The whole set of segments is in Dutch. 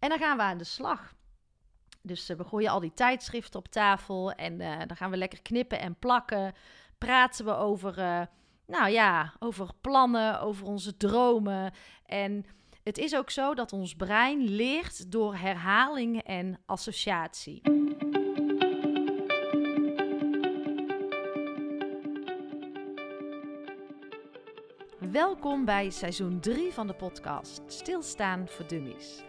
En dan gaan we aan de slag. Dus we gooien al die tijdschriften op tafel en dan gaan we lekker knippen en plakken. Praten we over, nou ja, over plannen, over onze dromen. En het is ook zo dat ons brein leert door herhaling en associatie. Welkom bij seizoen 3 van de podcast Stilstaan voor Dummies.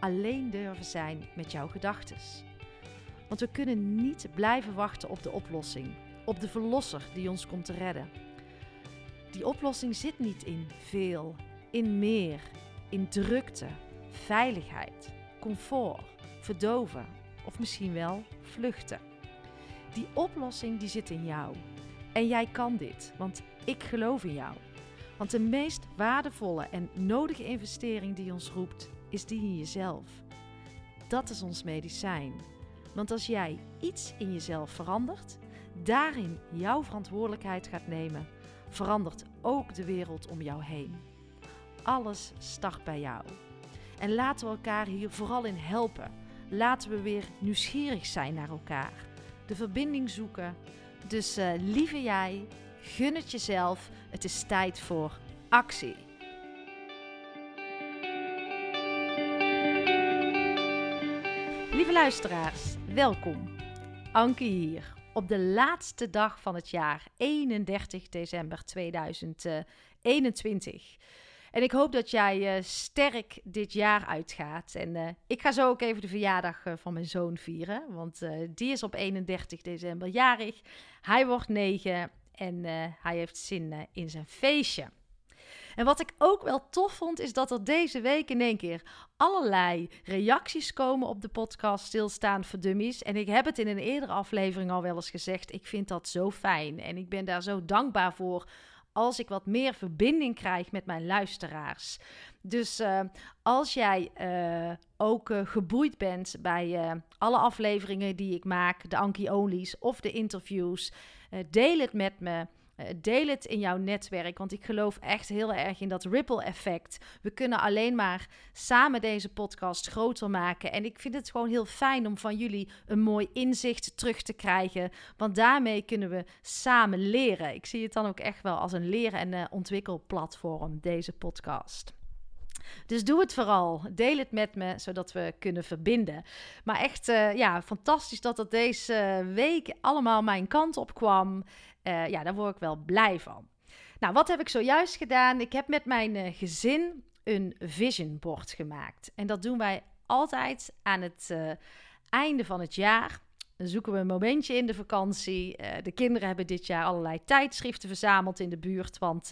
alleen durven zijn met jouw gedachten. Want we kunnen niet blijven wachten op de oplossing, op de verlosser die ons komt te redden. Die oplossing zit niet in veel, in meer, in drukte, veiligheid, comfort, verdoven of misschien wel vluchten. Die oplossing die zit in jou. En jij kan dit, want ik geloof in jou. Want de meest waardevolle en nodige investering die ons roept, is die in jezelf. Dat is ons medicijn. Want als jij iets in jezelf verandert, daarin jouw verantwoordelijkheid gaat nemen, verandert ook de wereld om jou heen. Alles start bij jou. En laten we elkaar hier vooral in helpen. Laten we weer nieuwsgierig zijn naar elkaar. De verbinding zoeken. Dus uh, lieve jij, gun het jezelf. Het is tijd voor actie. Luisteraars, welkom. Anke hier op de laatste dag van het jaar, 31 december 2021. En ik hoop dat jij uh, sterk dit jaar uitgaat. En uh, ik ga zo ook even de verjaardag uh, van mijn zoon vieren. Want die is op 31 december jarig. Hij wordt 9 en hij heeft zin in zijn feestje. En wat ik ook wel tof vond, is dat er deze week in één keer allerlei reacties komen op de podcast Stilstaan voor Dummies. En ik heb het in een eerdere aflevering al wel eens gezegd. Ik vind dat zo fijn en ik ben daar zo dankbaar voor als ik wat meer verbinding krijg met mijn luisteraars. Dus uh, als jij uh, ook uh, geboeid bent bij alle afleveringen die ik maak, de Anki Onlys of de interviews, deel het met me. Eh, deel het in jouw netwerk, want ik geloof echt heel erg in dat ripple effect. We kunnen alleen maar samen deze podcast groter maken. En ik vind het gewoon heel fijn om van jullie een mooi inzicht terug te krijgen, want daarmee kunnen we samen leren. Ik zie het dan ook echt wel als een leren- en uh, ontwikkelplatform, deze podcast. Dus doe het vooral. Deel het met me, zodat we kunnen verbinden. Maar echt, uh, ja, fantastisch dat dat deze week allemaal mijn kant op kwam. Uh, ja, daar word ik wel blij van. Nou, wat heb ik zojuist gedaan? Ik heb met mijn uh, gezin een vision board gemaakt. En dat doen wij altijd aan het einde van het jaar. Dan zoeken we een momentje in de vakantie. de kinderen hebben dit jaar allerlei tijdschriften verzameld in de buurt. Want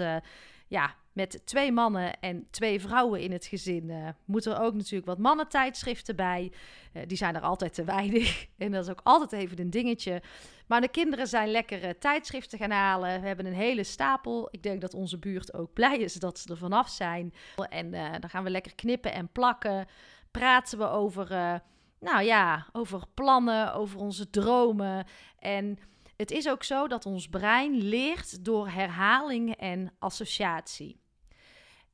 ja, met twee mannen en twee vrouwen in het gezin uh, moeten er ook natuurlijk wat mannentijdschriften bij. Uh, die zijn er altijd te weinig. En dat is ook altijd even een dingetje. Maar de kinderen zijn lekkere tijdschriften gaan halen. We hebben een hele stapel. Ik denk dat onze buurt ook blij is dat ze er vanaf zijn. En dan gaan we lekker knippen en plakken. Praten we over, nou ja, over plannen, over onze dromen. En het is ook zo dat ons brein leert door herhaling en associatie.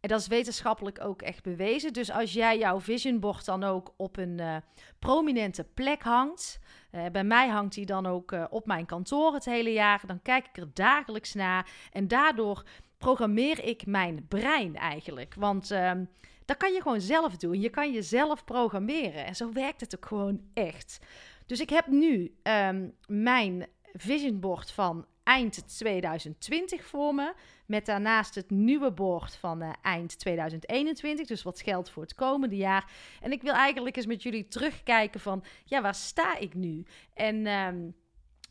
En dat is wetenschappelijk ook echt bewezen. Dus als jij jouw vision board dan ook op een uh, prominente plek hangt. Uh, bij mij hangt die dan ook uh, op mijn kantoor het hele jaar. Dan kijk ik er dagelijks naar. En daardoor programmeer ik mijn brein eigenlijk. Want ehm, dat kan je gewoon zelf doen. Je kan jezelf programmeren. En zo werkt het ook gewoon echt. Dus ik heb nu um, mijn vision board van eind 2020 voor me. Met daarnaast het nieuwe board van uh, eind 2021. Dus wat geldt voor het komende jaar. En ik wil eigenlijk eens met jullie terugkijken van, ja, waar sta ik nu? En... Um,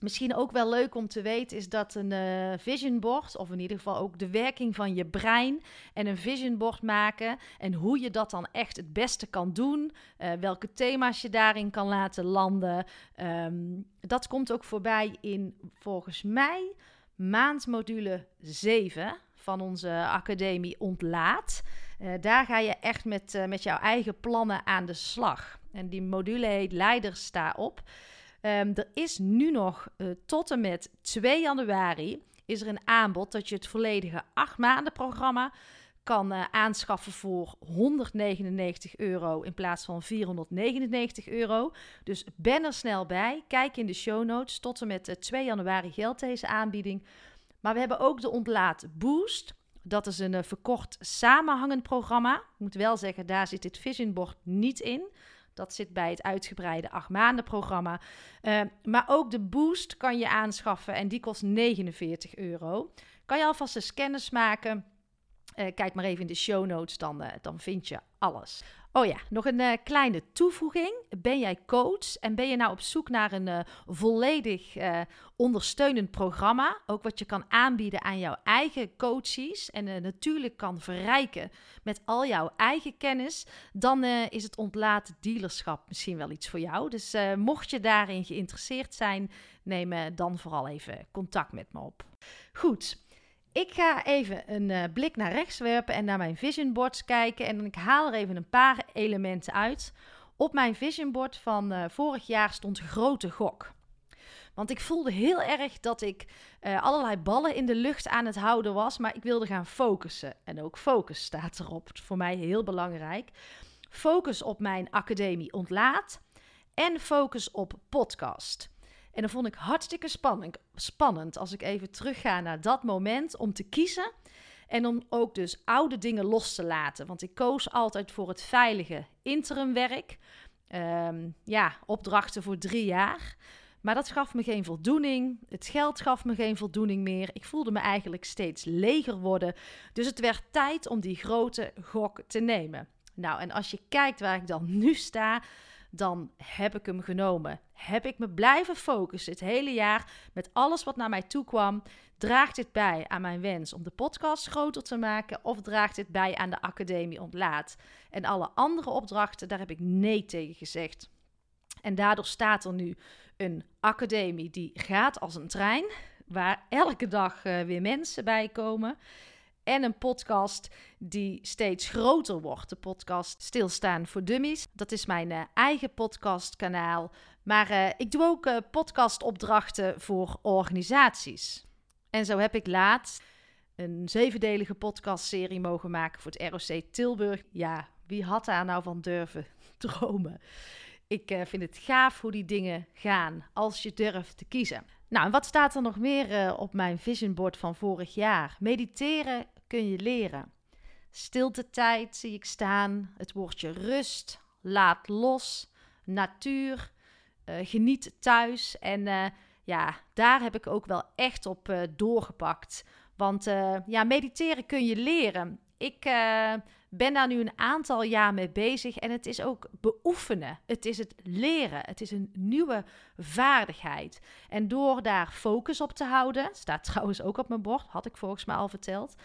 Misschien ook wel leuk om te weten is dat een uh, vision board, of in ieder geval ook de werking van je brein en een vision board maken en hoe je dat dan echt het beste kan doen, uh, welke thema's je daarin kan laten landen. Um, dat komt ook voorbij in volgens mij maandmodule 7 van onze academie Ontlaat. Uh, daar ga je echt met, met jouw eigen plannen aan de slag. En die module heet Leiders sta op. Um, er is nu nog uh, tot en met 2 januari is er een aanbod dat je het volledige 8 maanden programma kan uh, aanschaffen voor 199 euro in plaats van 499 euro. Dus ben er snel bij. Kijk in de show notes. Tot en met uh, 2 januari geldt deze aanbieding. Maar we hebben ook de Ontlaat Boost. Dat is een verkort samenhangend programma. Ik moet wel zeggen, daar zit dit vision board niet in. Dat zit bij het uitgebreide acht maanden programma. Uh, maar ook de boost kan je aanschaffen en die kost 49 euro. Kan je alvast eens kennis maken. Uh, kijk maar even in de show notes, dan, uh, dan vind je alles. Oh ja, nog een uh, kleine toevoeging. Ben jij coach en ben je nou op zoek naar een uh, volledig uh, ondersteunend programma? Ook wat je kan aanbieden aan jouw eigen coaches en natuurlijk kan verrijken met al jouw eigen kennis, dan is het ontlaten dealerschap misschien wel iets voor jou. Dus mocht je daarin geïnteresseerd zijn, neem dan vooral even contact met me op. Goed, ik ga even een uh, blik naar rechts werpen en naar mijn vision boards kijken. En ik haal er even een paar elementen uit. Op mijn vision board van uh, vorig jaar stond grote gok. Want ik voelde heel erg dat ik uh, allerlei ballen in de lucht aan het houden was. Maar ik wilde gaan focussen. En ook focus staat erop. Voor mij heel belangrijk. Focus op mijn academie ontlaat. En focus op podcast. En dat vond ik hartstikke spannend, spannend als ik even terugga naar dat moment om te kiezen. En om ook dus oude dingen los te laten. Want ik koos altijd voor het veilige interimwerk. Um, ja, opdrachten voor drie jaar. Maar dat gaf me geen voldoening. Het geld gaf me geen voldoening meer. Ik voelde me eigenlijk steeds leger worden. Dus het werd tijd om die grote gok te nemen. Nou, en als je kijkt waar ik dan nu sta, dan heb ik hem genomen. Heb ik me blijven focussen het hele jaar met alles wat naar mij toe kwam? Draagt dit bij aan mijn wens om de podcast groter te maken of draagt dit bij aan de academie ontlaat? En alle andere opdrachten, daar heb ik nee tegen gezegd. En daardoor staat er nu een academie die gaat als een trein, waar elke dag uh, weer mensen bij komen en een podcast die steeds groter wordt. De podcast Stilstaan voor Dummies. Dat is mijn uh, eigen podcastkanaal. Maar uh, ik doe ook uh, podcastopdrachten voor organisaties. En zo heb ik laatst een zevendelige podcastserie mogen maken voor het ROC Tilburg. Ja, wie had daar nou van durven dromen? Ik vind het gaaf hoe die dingen gaan als je durft te kiezen. Nou, en wat staat er nog meer op mijn vision board van vorig jaar? Mediteren kun je leren. Stilte tijd zie ik staan, het woordje rust, laat los, natuur, uh, geniet thuis. En uh, ja, daar heb ik ook wel echt op uh, doorgepakt. Want ja, mediteren kun je leren. Ik ben daar nu een aantal jaar mee bezig en het is ook beoefenen. Het is het leren. Het is een nieuwe vaardigheid. En door daar focus op te houden, staat trouwens ook op mijn bord, had ik volgens mij al verteld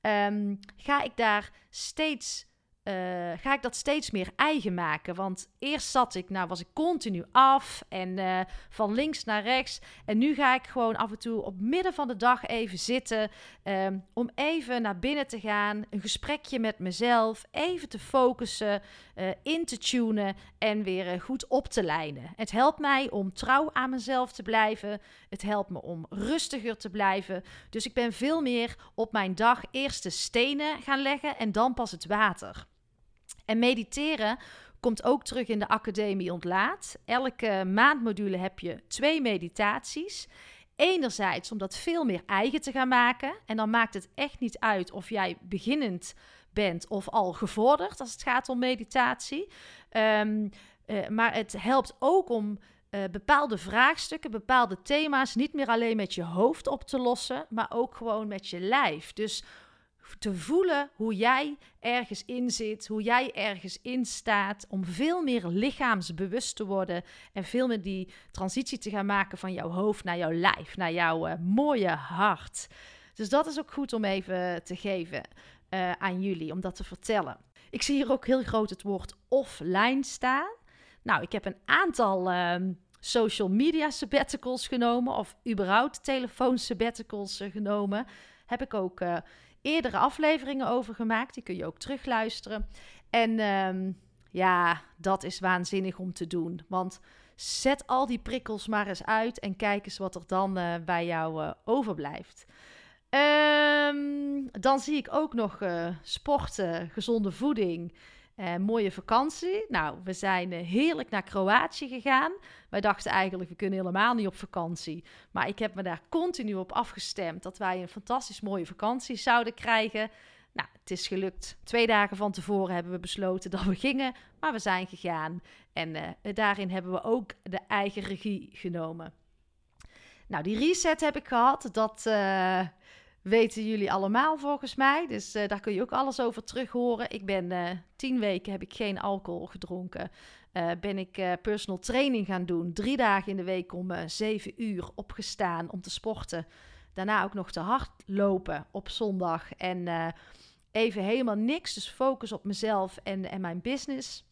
um, ga ik daar steeds uh, ga ik dat steeds meer eigen maken. Want eerst zat ik, nou was ik continu af en uh, van links naar rechts. En nu ga ik gewoon af en toe op midden van de dag even zitten. Um, om even naar binnen te gaan. Een gesprekje met mezelf. Even te focussen, uh, in te tunen en weer goed op te lijnen. Het helpt mij om trouw aan mezelf te blijven. Het helpt me om rustiger te blijven. Dus ik ben veel meer op mijn dag eerst de stenen gaan leggen en dan pas het water. En mediteren komt ook terug in de academie ontlaat. Elke maandmodule heb je twee meditaties. Enerzijds om dat veel meer eigen te gaan maken. En dan maakt het echt niet uit of jij beginnend bent of al gevorderd als het gaat om meditatie. Um, uh, maar het helpt ook om uh, bepaalde vraagstukken, bepaalde thema's niet meer alleen met je hoofd op te lossen, maar ook gewoon met je lijf. Dus te voelen hoe jij ergens in zit, hoe jij ergens in staat, om veel meer lichaamsbewust te worden en veel meer die transitie te gaan maken van jouw hoofd naar jouw lijf, naar jouw eh, mooie hart. Dus dat is ook goed om even te geven uh, aan jullie, om dat te vertellen. Ik zie hier ook heel groot het woord offline staan. Nou, ik heb een aantal ehm, social media sabbaticals genomen, of überhaupt telefoon sabbaticals uh, genomen. Heb ik ook uh, eerdere afleveringen over gemaakt. Die kun je ook terugluisteren. En um, ja, dat is waanzinnig om te doen. Want zet al die prikkels maar eens uit en kijk eens wat er dan bij jou overblijft. Um, dan zie ik ook nog uh, sporten, gezonde voeding en mooie vakantie. Nou, we zijn uh, heerlijk naar Kroatië gegaan. Wij dachten eigenlijk, we kunnen helemaal niet op vakantie. Maar ik heb me daar continu op afgestemd dat wij een fantastisch mooie vakantie zouden krijgen. Nou, het is gelukt. Twee dagen van tevoren hebben we besloten dat we gingen, maar we zijn gegaan. En daarin hebben we ook de eigen regie genomen. Nou, die reset heb ik gehad. Dat weten jullie allemaal volgens mij. Dus uh, daar kun je ook alles over terug horen. Ik ben uh, tien weken heb ik geen alcohol gedronken. Uh, ben ik personal training gaan doen. Drie dagen in de week om zeven uur opgestaan om te sporten. Daarna ook nog te hardlopen op zondag. En even helemaal niks. Dus focus op mezelf en, en mijn business.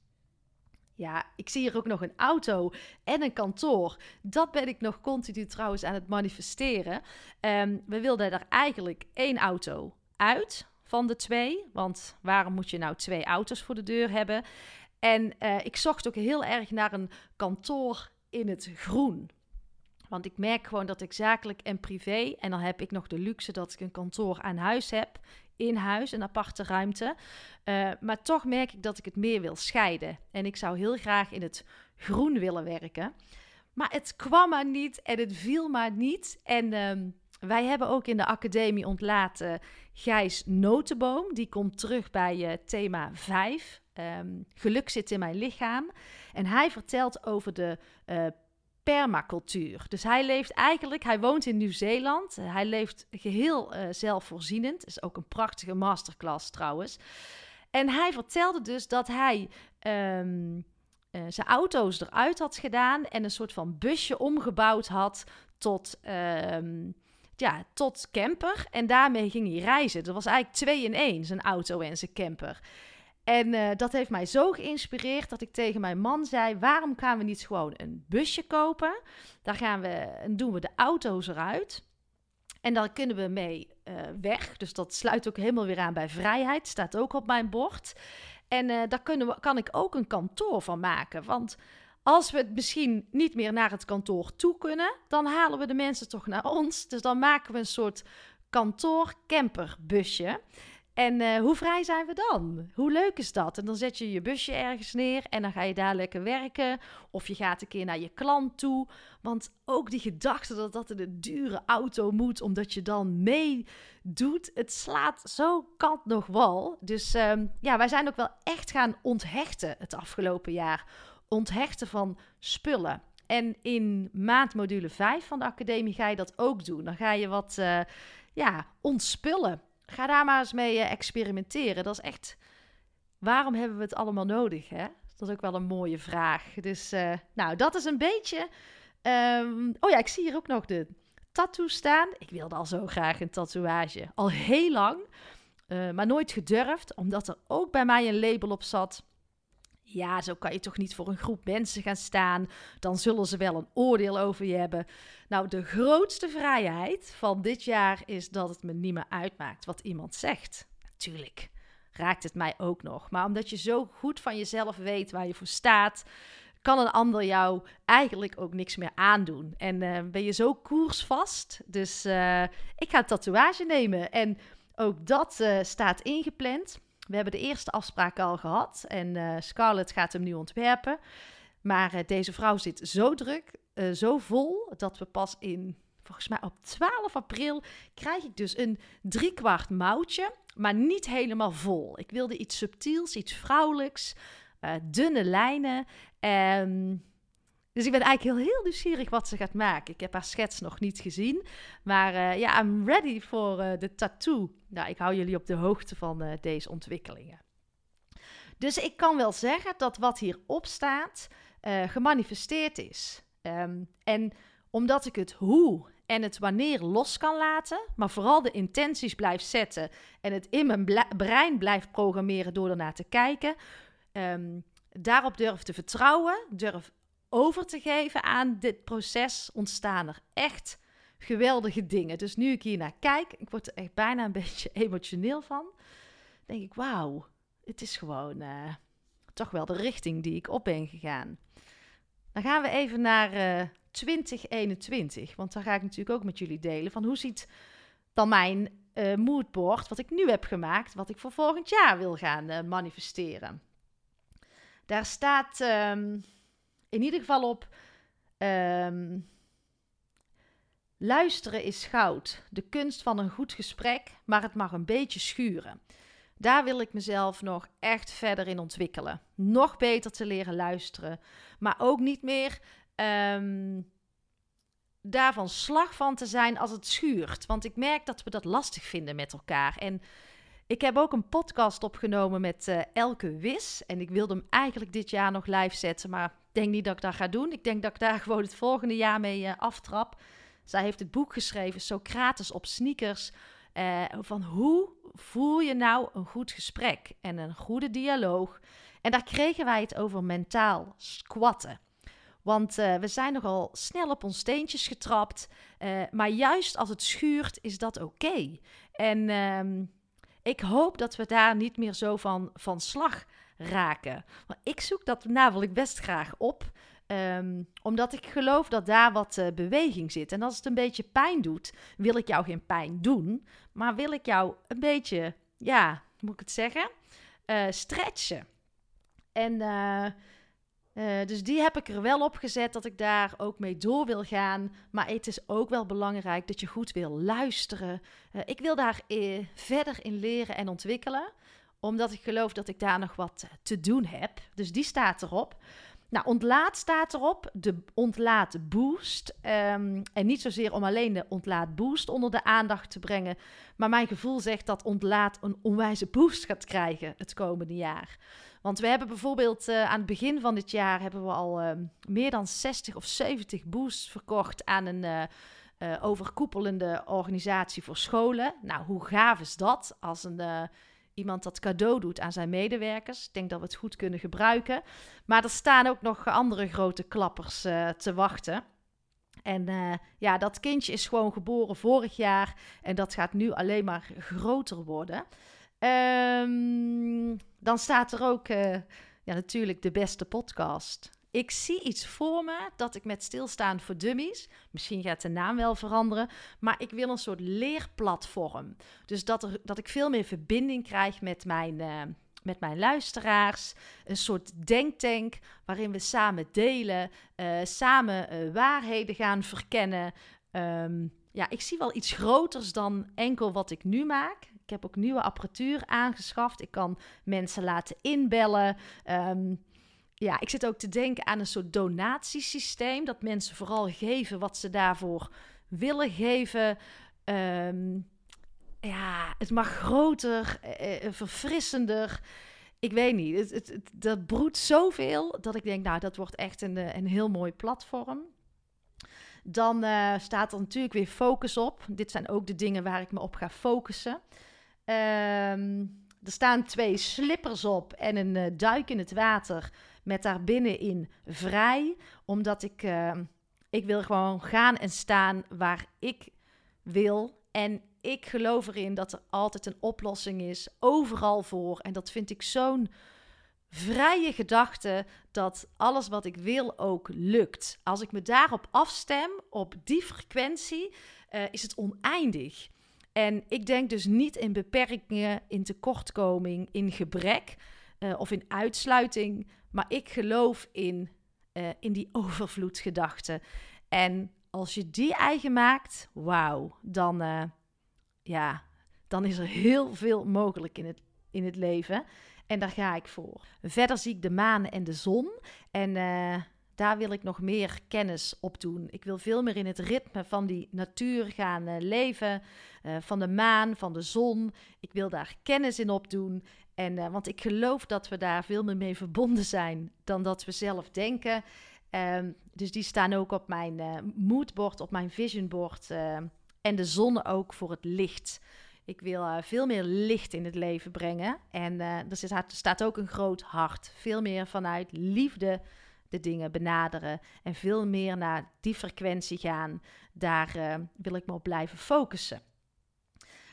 Ja, ik zie hier ook nog een auto en een kantoor. Dat ben ik nog continu trouwens aan het manifesteren. Um, we wilden er eigenlijk één auto uit van de twee. Want waarom moet je nou twee auto's voor de deur hebben? En uh, ik zocht ook heel erg naar een kantoor in het groen. Want ik merk gewoon dat ik zakelijk en privé, en dan heb ik nog de luxe dat ik een kantoor aan huis heb in huis, een aparte ruimte. Uh, maar toch merk ik dat ik het meer wil scheiden. En ik zou heel graag in het groen willen werken. Maar het kwam maar niet en het viel maar niet. En um, wij hebben ook in de academie ontlaten Gijs Notenboom. Die komt terug bij uh, thema 5. Um, ehm, geluk zit in mijn lichaam. En hij vertelt over de uh, permacultuur. Dus hij leeft eigenlijk, hij woont in Nieuw-Zeeland. Hij leeft geheel uh, zelfvoorzienend. Is ook een prachtige masterclass trouwens. En hij vertelde dus dat hij um, uh, zijn auto's eruit had gedaan en een soort van busje omgebouwd had tot. Um, ja, tot camper. En daarmee ging hij reizen. Dat was eigenlijk twee in één, zijn auto en zijn camper. En uh, dat heeft mij zo geïnspireerd dat ik tegen mijn man zei: waarom gaan we niet gewoon een busje kopen? Daar gaan we, en doen we de auto's eruit. En dan kunnen we mee uh, weg. Dus dat sluit ook helemaal weer aan bij vrijheid. Staat ook op mijn bord. En uh, daar kunnen we, kan ik ook een kantoor van maken. Want als we het misschien niet meer naar het kantoor toe kunnen, dan halen we de mensen toch naar ons. Dus dan maken we een soort kantoor-camperbusje. En uh, hoe vrij zijn we dan? Hoe leuk is dat? En dan zet je je busje ergens neer en dan ga je daar lekker werken. Of je gaat een keer naar je klant toe. Want ook die gedachte dat dat een dure auto moet, omdat je dan meedoet, het slaat zo kant nog wal. Dus um, ja, wij zijn ook wel echt gaan onthechten het afgelopen jaar. Onthechten van spullen. En in maandmodule 5 van de academie ga je dat ook doen. Dan ga je wat uh, ja, ontspullen ga daar maar eens mee uh, experimenteren. Dat is echt. Waarom hebben we het allemaal nodig? Hè? Dat is ook wel een mooie vraag. Dus, uh, nou, dat is een beetje. Um, oh ja, ik zie hier ook nog de tattoo staan. Ik wilde al zo graag een tatoeage. Al heel lang. Uh, maar nooit gedurfd, omdat er ook bij mij een label op zat. Ja, zo kan je toch niet voor een groep mensen gaan staan. Dan zullen ze wel een oordeel over je hebben. Nou, de grootste vrijheid van dit jaar is dat het me niet meer uitmaakt wat iemand zegt. Natuurlijk raakt het mij ook nog. Maar omdat je zo goed van jezelf weet waar je voor staat, kan een ander jou eigenlijk ook niks meer aandoen. En uh, ben je zo koersvast. Dus uh, ik ga een tatoeage nemen. En ook dat uh, staat ingepland. We hebben de eerste afspraak al gehad en uh, Scarlett gaat hem nu ontwerpen. Maar uh, deze vrouw zit zo druk, uh, zo vol, dat we pas in, volgens mij op 12 april, krijg ik dus een driekwart mouwtje, maar niet helemaal vol. Ik wilde iets subtiels, iets vrouwelijks, dunne lijnen. En Dus ik ben eigenlijk heel, heel nieuwsgierig wat ze gaat maken. Ik heb haar schets nog niet gezien. Maar uh, ja, I'm ready voor de tattoo. Nou, ik hou jullie op de hoogte van uh, deze ontwikkelingen. Dus ik kan wel zeggen dat wat hierop staat gemanifesteerd is. Um, en omdat ik het hoe en het wanneer los kan laten, maar vooral de intenties blijf zetten en het in mijn brein blijf programmeren door ernaar te kijken, um, daarop durf te vertrouwen, durf over te geven aan dit proces, ontstaan er echt geweldige dingen. Dus nu ik hier naar kijk, ik word er echt bijna een beetje emotioneel van, denk ik, wauw, het is gewoon uh, toch wel de richting die ik op ben gegaan. Dan gaan we even naar uh, eh, 2021, want daar ga ik natuurlijk ook met jullie delen van hoe ziet dan mijn uh, moodboard, wat ik nu heb gemaakt, wat ik voor volgend jaar wil gaan manifesteren. Daar staat um, in ieder geval op. Um, luisteren is goud. De kunst van een goed gesprek, maar het mag een beetje schuren. Daar wil ik mezelf nog echt verder in ontwikkelen. Nog beter te leren luisteren. Maar ook niet meer um, daarvan slag van te zijn als het schuurt. Want ik merk dat we dat lastig vinden met elkaar. En ik heb ook een podcast opgenomen met uh, Elke Wis. En ik wilde hem eigenlijk dit jaar nog live zetten. Maar denk niet dat ik dat ga doen. Ik denk dat ik daar gewoon het volgende jaar mee uh, aftrap. Zij heeft het boek geschreven, Socrates op sneakers. Uh, van hoe voel je nou een goed gesprek en een goede dialoog? En daar kregen wij het over mentaal squatten. Want uh, we zijn nogal snel op ons steentjes getrapt. Maar juist als het schuurt, is dat oké. En uh, ik hoop dat we daar niet meer zo van, van slag raken. Ik zoek dat namelijk best graag op. Um, omdat ik geloof dat daar wat uh, beweging zit. En als het een beetje pijn doet, wil ik jou geen pijn doen. Maar wil ik jou een beetje, ja, hoe moet ik het zeggen? Uh, stretchen. En uh, dus die heb ik er wel op gezet dat ik daar ook mee door wil gaan. Maar het is ook wel belangrijk dat je goed wil luisteren. Ik wil daar verder in leren en ontwikkelen. Omdat ik geloof dat ik daar nog wat te doen heb. Dus die staat erop. Nou, ontlaat staat erop, de ontlaat boost. Um, en niet zozeer om alleen de ontlaat boost onder de aandacht te brengen. Maar mijn gevoel zegt dat ontlaat een onwijze boost gaat krijgen het komende jaar. Want we hebben bijvoorbeeld uh, aan het begin van dit jaar hebben we al uh, meer dan 60 of 70 boosts verkocht aan een uh, overkoepelende organisatie voor scholen. Nou, hoe gaaf is dat als een, iemand dat cadeau doet aan zijn medewerkers? Ik denk dat we het goed kunnen gebruiken. Maar er staan ook nog andere grote klappers te wachten. En uh, ja, dat kindje is gewoon geboren vorig jaar en dat gaat nu alleen maar groter worden. Um, dan staat er ook uh, ja, natuurlijk de beste podcast. Ik zie iets voor me dat ik met stilstaan voor dummies, misschien gaat de naam wel veranderen, maar ik wil een soort leerplatform. Dus dat, er, dat ik veel meer verbinding krijg met mijn, uh, met mijn luisteraars. Een soort denktank waarin we samen delen, uh, samen waarheden gaan verkennen. Um, ja, ik zie wel iets groters dan enkel wat ik nu maak. Ik heb ook nieuwe apparatuur aangeschaft. Ik kan mensen laten inbellen. Um, ja, ik zit ook te denken aan een soort donatiesysteem. Dat mensen vooral geven wat ze daarvoor willen geven. Um, ja, het mag groter, uh, verfrissender. Ik weet niet. Het, het, dat broedt zoveel dat ik denk, nou, dat wordt echt een, een heel mooi platform. Dan staat er natuurlijk weer focus op. Dit zijn ook de dingen waar ik me op ga focussen. Um, er staan twee slippers op en een duik in het water met daarbinnenin vrij. Omdat ik, uh, ik wil gewoon gaan en staan waar ik wil. En ik geloof erin dat er altijd een oplossing is, overal voor. En dat vind ik zo'n vrije gedachte dat alles wat ik wil ook lukt. Als ik me daarop afstem, op die frequentie, uh, is het oneindig. En ik denk dus niet in beperkingen, in tekortkoming, in gebrek uh, of in uitsluiting, maar ik geloof in, uh, in die overvloedgedachte. En als je die eigen maakt, wauw, dan, uh, ja, dan is er heel veel mogelijk in het, in het leven. En daar ga ik voor. Verder zie ik de maan en de zon. En daar wil ik nog meer kennis op doen. Ik wil veel meer in het ritme van die natuur gaan leven, van de maan, van de zon. Ik wil daar kennis in opdoen. En, uh, want ik geloof dat we daar veel meer mee verbonden zijn dan dat we zelf denken. Um, dus die staan ook op mijn moodboard, op mijn visionboard. en de zon ook voor het licht. Ik wil veel meer licht in het leven brengen. En er staat ook een groot hart. Veel meer vanuit liefde de dingen benaderen en veel meer naar die frequentie gaan. Daar uh, wil ik me op blijven focussen.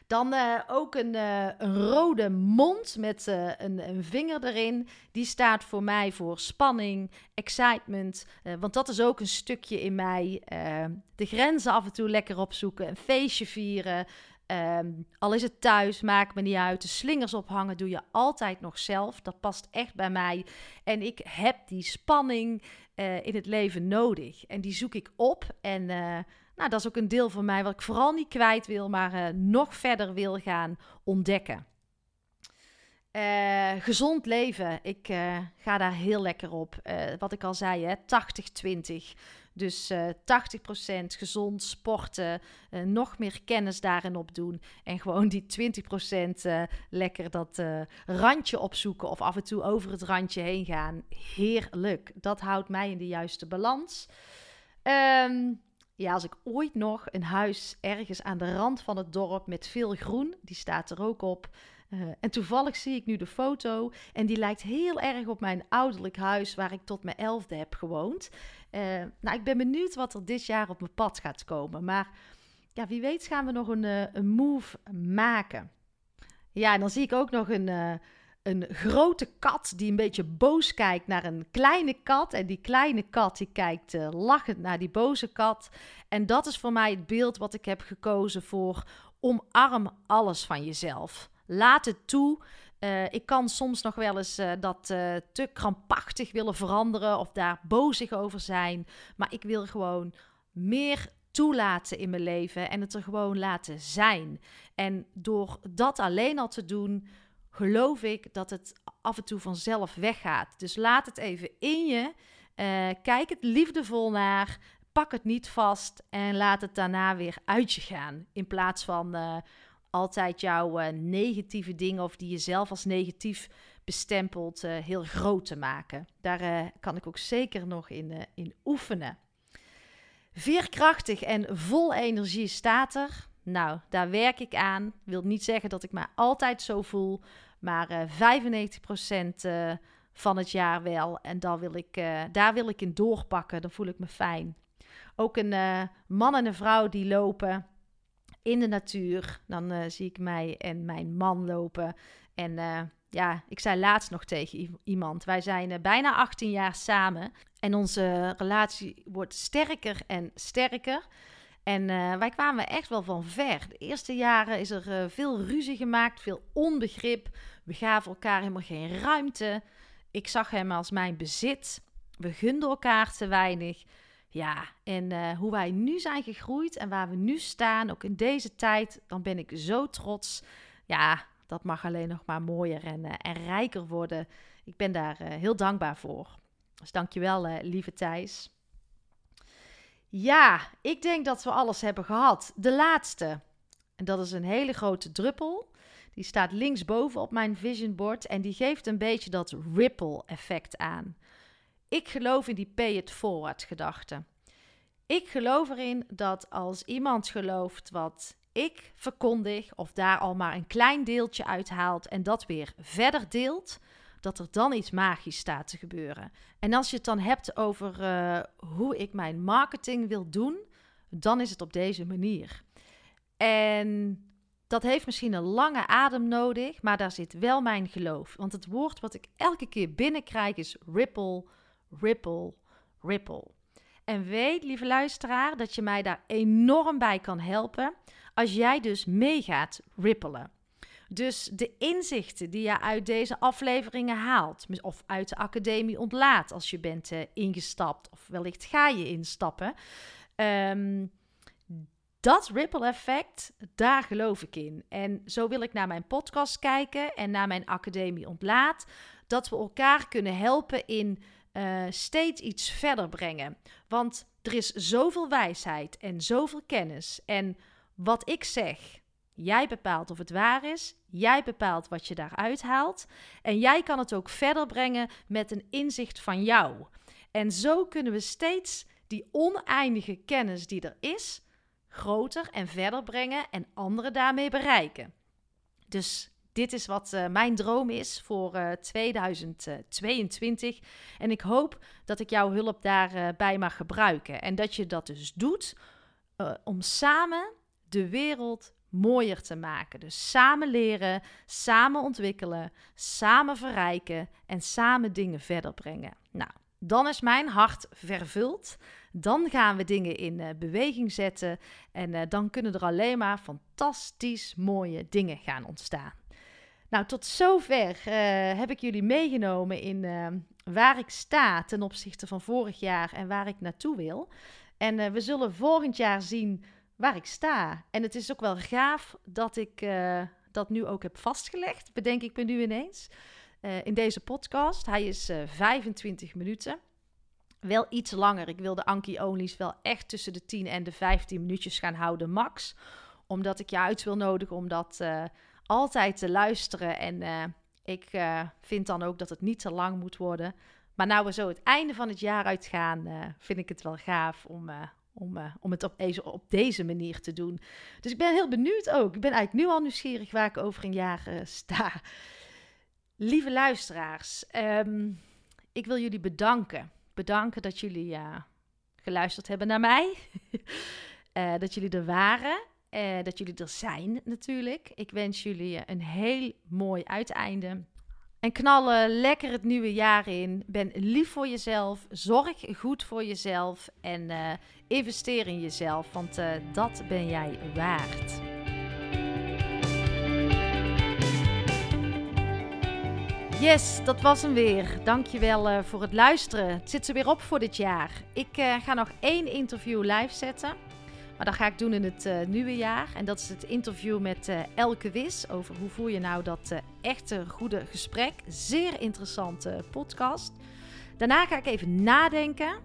Dan uh, ook een, uh, een, rode mond met een, een, vinger erin. Die staat voor mij voor spanning, excitement. want dat is ook een stukje in mij. de grenzen af en toe lekker opzoeken, een feestje vieren. Ehm, al is het thuis, maakt me niet uit. De slingers ophangen doe je altijd nog zelf. Dat past echt bij mij. En ik heb die spanning in het leven nodig. En die zoek ik op. En nou, dat is ook een deel van mij wat ik vooral niet kwijt wil, maar uh, nog verder wil gaan ontdekken. gezond leven, ik ga daar heel lekker op. wat ik al zei, 80-20. Dus uh, eh, 80% gezond sporten, nog meer kennis daarin opdoen. En gewoon die 20% uh, eh, lekker dat randje opzoeken of af en toe over het randje heen gaan. Heerlijk. Dat houdt mij in de juiste balans. Um, ja, als ik ooit nog een huis ergens aan de rand van het dorp met veel groen, die staat er ook op. Uh, en toevallig zie ik nu de foto en die lijkt heel erg op mijn ouderlijk huis waar ik tot mijn elfde heb gewoond. Uh, nou, ik ben benieuwd wat er dit jaar op mijn pad gaat komen. Maar ja, wie weet gaan we nog een, uh, een move maken. Ja, en dan zie ik ook nog een, een grote kat die een beetje boos kijkt naar een kleine kat. En die kleine kat die kijkt lachend naar die boze kat. En dat is voor mij het beeld wat ik heb gekozen voor omarm alles van jezelf. Laat het toe. Uh, ik kan soms nog wel eens uh, dat te krampachtig willen veranderen of daar bozig over zijn. Maar ik wil gewoon meer toelaten in mijn leven en het er gewoon laten zijn. En door dat alleen al te doen, geloof ik dat het af en toe vanzelf weggaat. Dus laat het even in je. kijk het liefdevol naar. Pak het niet vast en laat het daarna weer uit je gaan. In plaats van altijd jouw uh, negatieve dingen of die je zelf als negatief bestempelt heel groot te maken. Daar kan ik ook zeker nog in, in oefenen. Veerkrachtig en vol energie staat er. Nou, daar werk ik aan. Wil niet zeggen dat ik me altijd zo voel, maar 95% van het jaar wel. En daar wil, ik, daar wil ik in doorpakken. Dan voel ik me fijn. Ook een man en een vrouw die lopen in de natuur. Dan zie ik mij en mijn man lopen. En ja, ik zei laatst nog tegen iemand: wij zijn bijna 18 jaar samen. En onze relatie wordt sterker en sterker. En wij kwamen echt wel van ver. De eerste jaren is er veel ruzie gemaakt, veel onbegrip. We gaven elkaar helemaal geen ruimte. Ik zag hem als mijn bezit. We gunden elkaar te weinig. Ja, en uh, hoe wij nu zijn gegroeid en waar we nu staan, ook in deze tijd, dan ben ik zo trots. Ja, dat mag alleen nog maar mooier en, en rijker worden. Ik ben daar heel dankbaar voor. Dus dankjewel, uh, lieve Thijs. Ja, ik denk dat we alles hebben gehad. De laatste. En dat is een hele grote druppel. Die staat linksboven op mijn vision board en die geeft een beetje dat ripple effect aan. Ik geloof in die pay it forward gedachte. Ik geloof erin dat als iemand gelooft wat ik verkondig, of daar al maar een klein deeltje uithaalt en dat weer verder deelt, dat er dan iets magisch staat te gebeuren. En als je het dan hebt over uh, hoe ik mijn marketing wil doen, dan is het op deze manier. En dat heeft misschien een lange adem nodig, maar daar zit wel mijn geloof. Want het woord wat ik elke keer binnenkrijg is ripple, ripple, ripple. En weet, lieve luisteraar, dat je mij daar enorm bij kan helpen als jij dus meegaat rippelen. Dus de inzichten die je uit deze afleveringen haalt, of uit de academie ontlaat als je bent uh, ingestapt, of wellicht ga je instappen. Um, dat ripple effect, daar geloof ik in. En zo wil ik naar mijn podcast kijken en naar mijn academie ontlaat. Dat we elkaar kunnen helpen in uh, steeds iets verder brengen. Want er is zoveel wijsheid en zoveel kennis. En wat ik zeg, jij bepaalt of het waar is. Jij bepaalt wat je daaruit haalt. En jij kan het ook verder brengen met een inzicht van jou. En zo kunnen we steeds die oneindige kennis die er is, groter en verder brengen en anderen daarmee bereiken. Dus dit is wat uh, mijn droom is voor uh, eh, 2022. En ik hoop dat ik jouw hulp daarbij uh, mag gebruiken. En dat je dat dus doet om samen de wereld mooier te maken. Dus samen leren, samen ontwikkelen, samen verrijken en samen dingen verder brengen. Nou, dan is mijn hart vervuld. Dan gaan we dingen in uh, beweging zetten en uh, dan kunnen er alleen maar fantastisch mooie dingen gaan ontstaan. Nou, tot zover uh, heb ik jullie meegenomen in waar ik sta ten opzichte van vorig jaar en waar ik naartoe wil. En we zullen volgend jaar zien waar ik sta. En het is ook wel gaaf dat ik dat nu ook heb vastgelegd, bedenk ik me nu ineens. in deze podcast. Hij is 25 minuten wel iets langer. Ik wil de Anki Only's wel echt tussen de 10 en de 15 minuutjes gaan houden, max. Omdat ik je uit wil nodigen om dat uh, altijd te luisteren. En uh, ik uh, vind dan ook dat het niet te lang moet worden. Maar nou we zo het einde van het jaar uitgaan, vind ik het wel gaaf om, om, om het op deze, op deze manier te doen. Dus ik ben heel benieuwd ook. Ik ben eigenlijk nu al nieuwsgierig waar ik over een jaar sta. Lieve luisteraars, um, ik wil jullie bedanken bedanken dat jullie uh, geluisterd hebben naar mij. uh, dat jullie er waren. Dat jullie er zijn natuurlijk. Ik wens jullie een heel mooi uiteinde. En knallen lekker het nieuwe jaar in. Ben lief voor jezelf. Zorg goed voor jezelf. En investeer in jezelf. Want dat ben jij waard. Yes, dat was hem weer. Dankjewel uh, voor het luisteren. Het zit er weer op voor dit jaar. Ik ga nog één interview live zetten. Maar dat ga ik doen in het uh, nieuwe jaar. En dat is het interview met Elke Wis. Over hoe voer je nou dat echte goede gesprek. Zeer interessante podcast. Daarna ga ik even nadenken.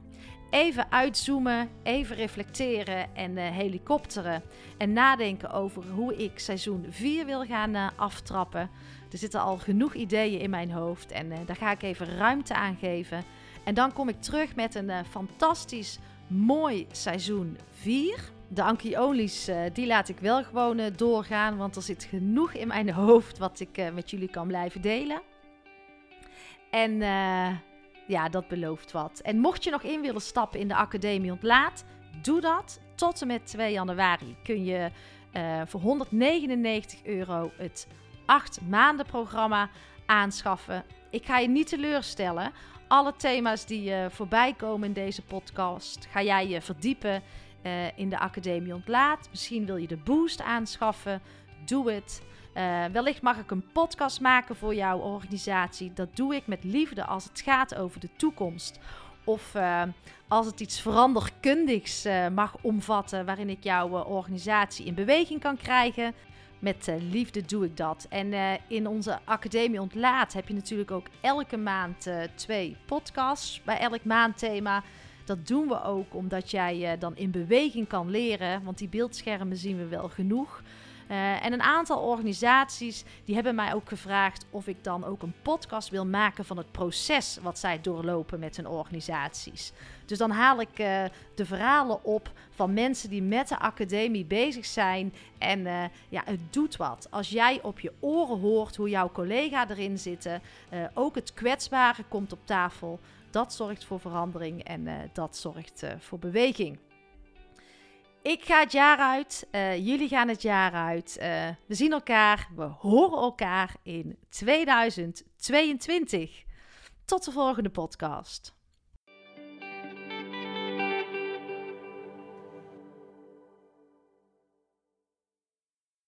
Even uitzoomen, even reflecteren en helikopteren. En nadenken over hoe ik seizoen 4 wil gaan aftrappen. Er zitten al genoeg ideeën in mijn hoofd en daar ga ik even ruimte aan geven. En dan kom ik terug met een fantastisch mooi seizoen 4. De Anki Only's, uh, die laat ik wel gewoon doorgaan, want er zit genoeg in mijn hoofd wat ik met jullie kan blijven delen. En ja, dat belooft wat. En mocht je nog in willen stappen in de Academie Ontlaat, doe dat. Tot en met 2 januari kun je voor 199 euro het acht maanden programma aanschaffen. Ik ga je niet teleurstellen. Alle thema's die uh, voorbij komen in deze podcast ga jij je verdiepen uh, in de Academie Ontlaat. Misschien wil je de boost aanschaffen. Doe het. Uh, wellicht mag ik een podcast maken voor jouw organisatie. Dat doe ik met liefde als het gaat over de toekomst. Of uh, als het iets veranderkundigs mag omvatten waarin ik jouw organisatie in beweging kan krijgen. Met liefde doe ik dat. En in onze Academie Ontlaat heb je natuurlijk ook elke maand twee podcasts bij elk maandthema. Dat doen we ook omdat jij dan in beweging kan leren. Want die beeldschermen zien we wel genoeg. Uh, en een aantal organisaties die hebben mij ook gevraagd of ik dan ook een podcast wil maken van het proces wat zij doorlopen met hun organisaties. Dus dan haal ik uh, de verhalen op van mensen die met de academie bezig zijn. En ja, het doet wat. Als jij op je oren hoort hoe jouw collega erin zitten, ook het kwetsbare komt op tafel. Dat zorgt voor verandering en dat zorgt voor beweging. Ik ga het jaar uit. Uh, jullie gaan het jaar uit. We zien elkaar. We horen elkaar in 2022. Tot de volgende podcast.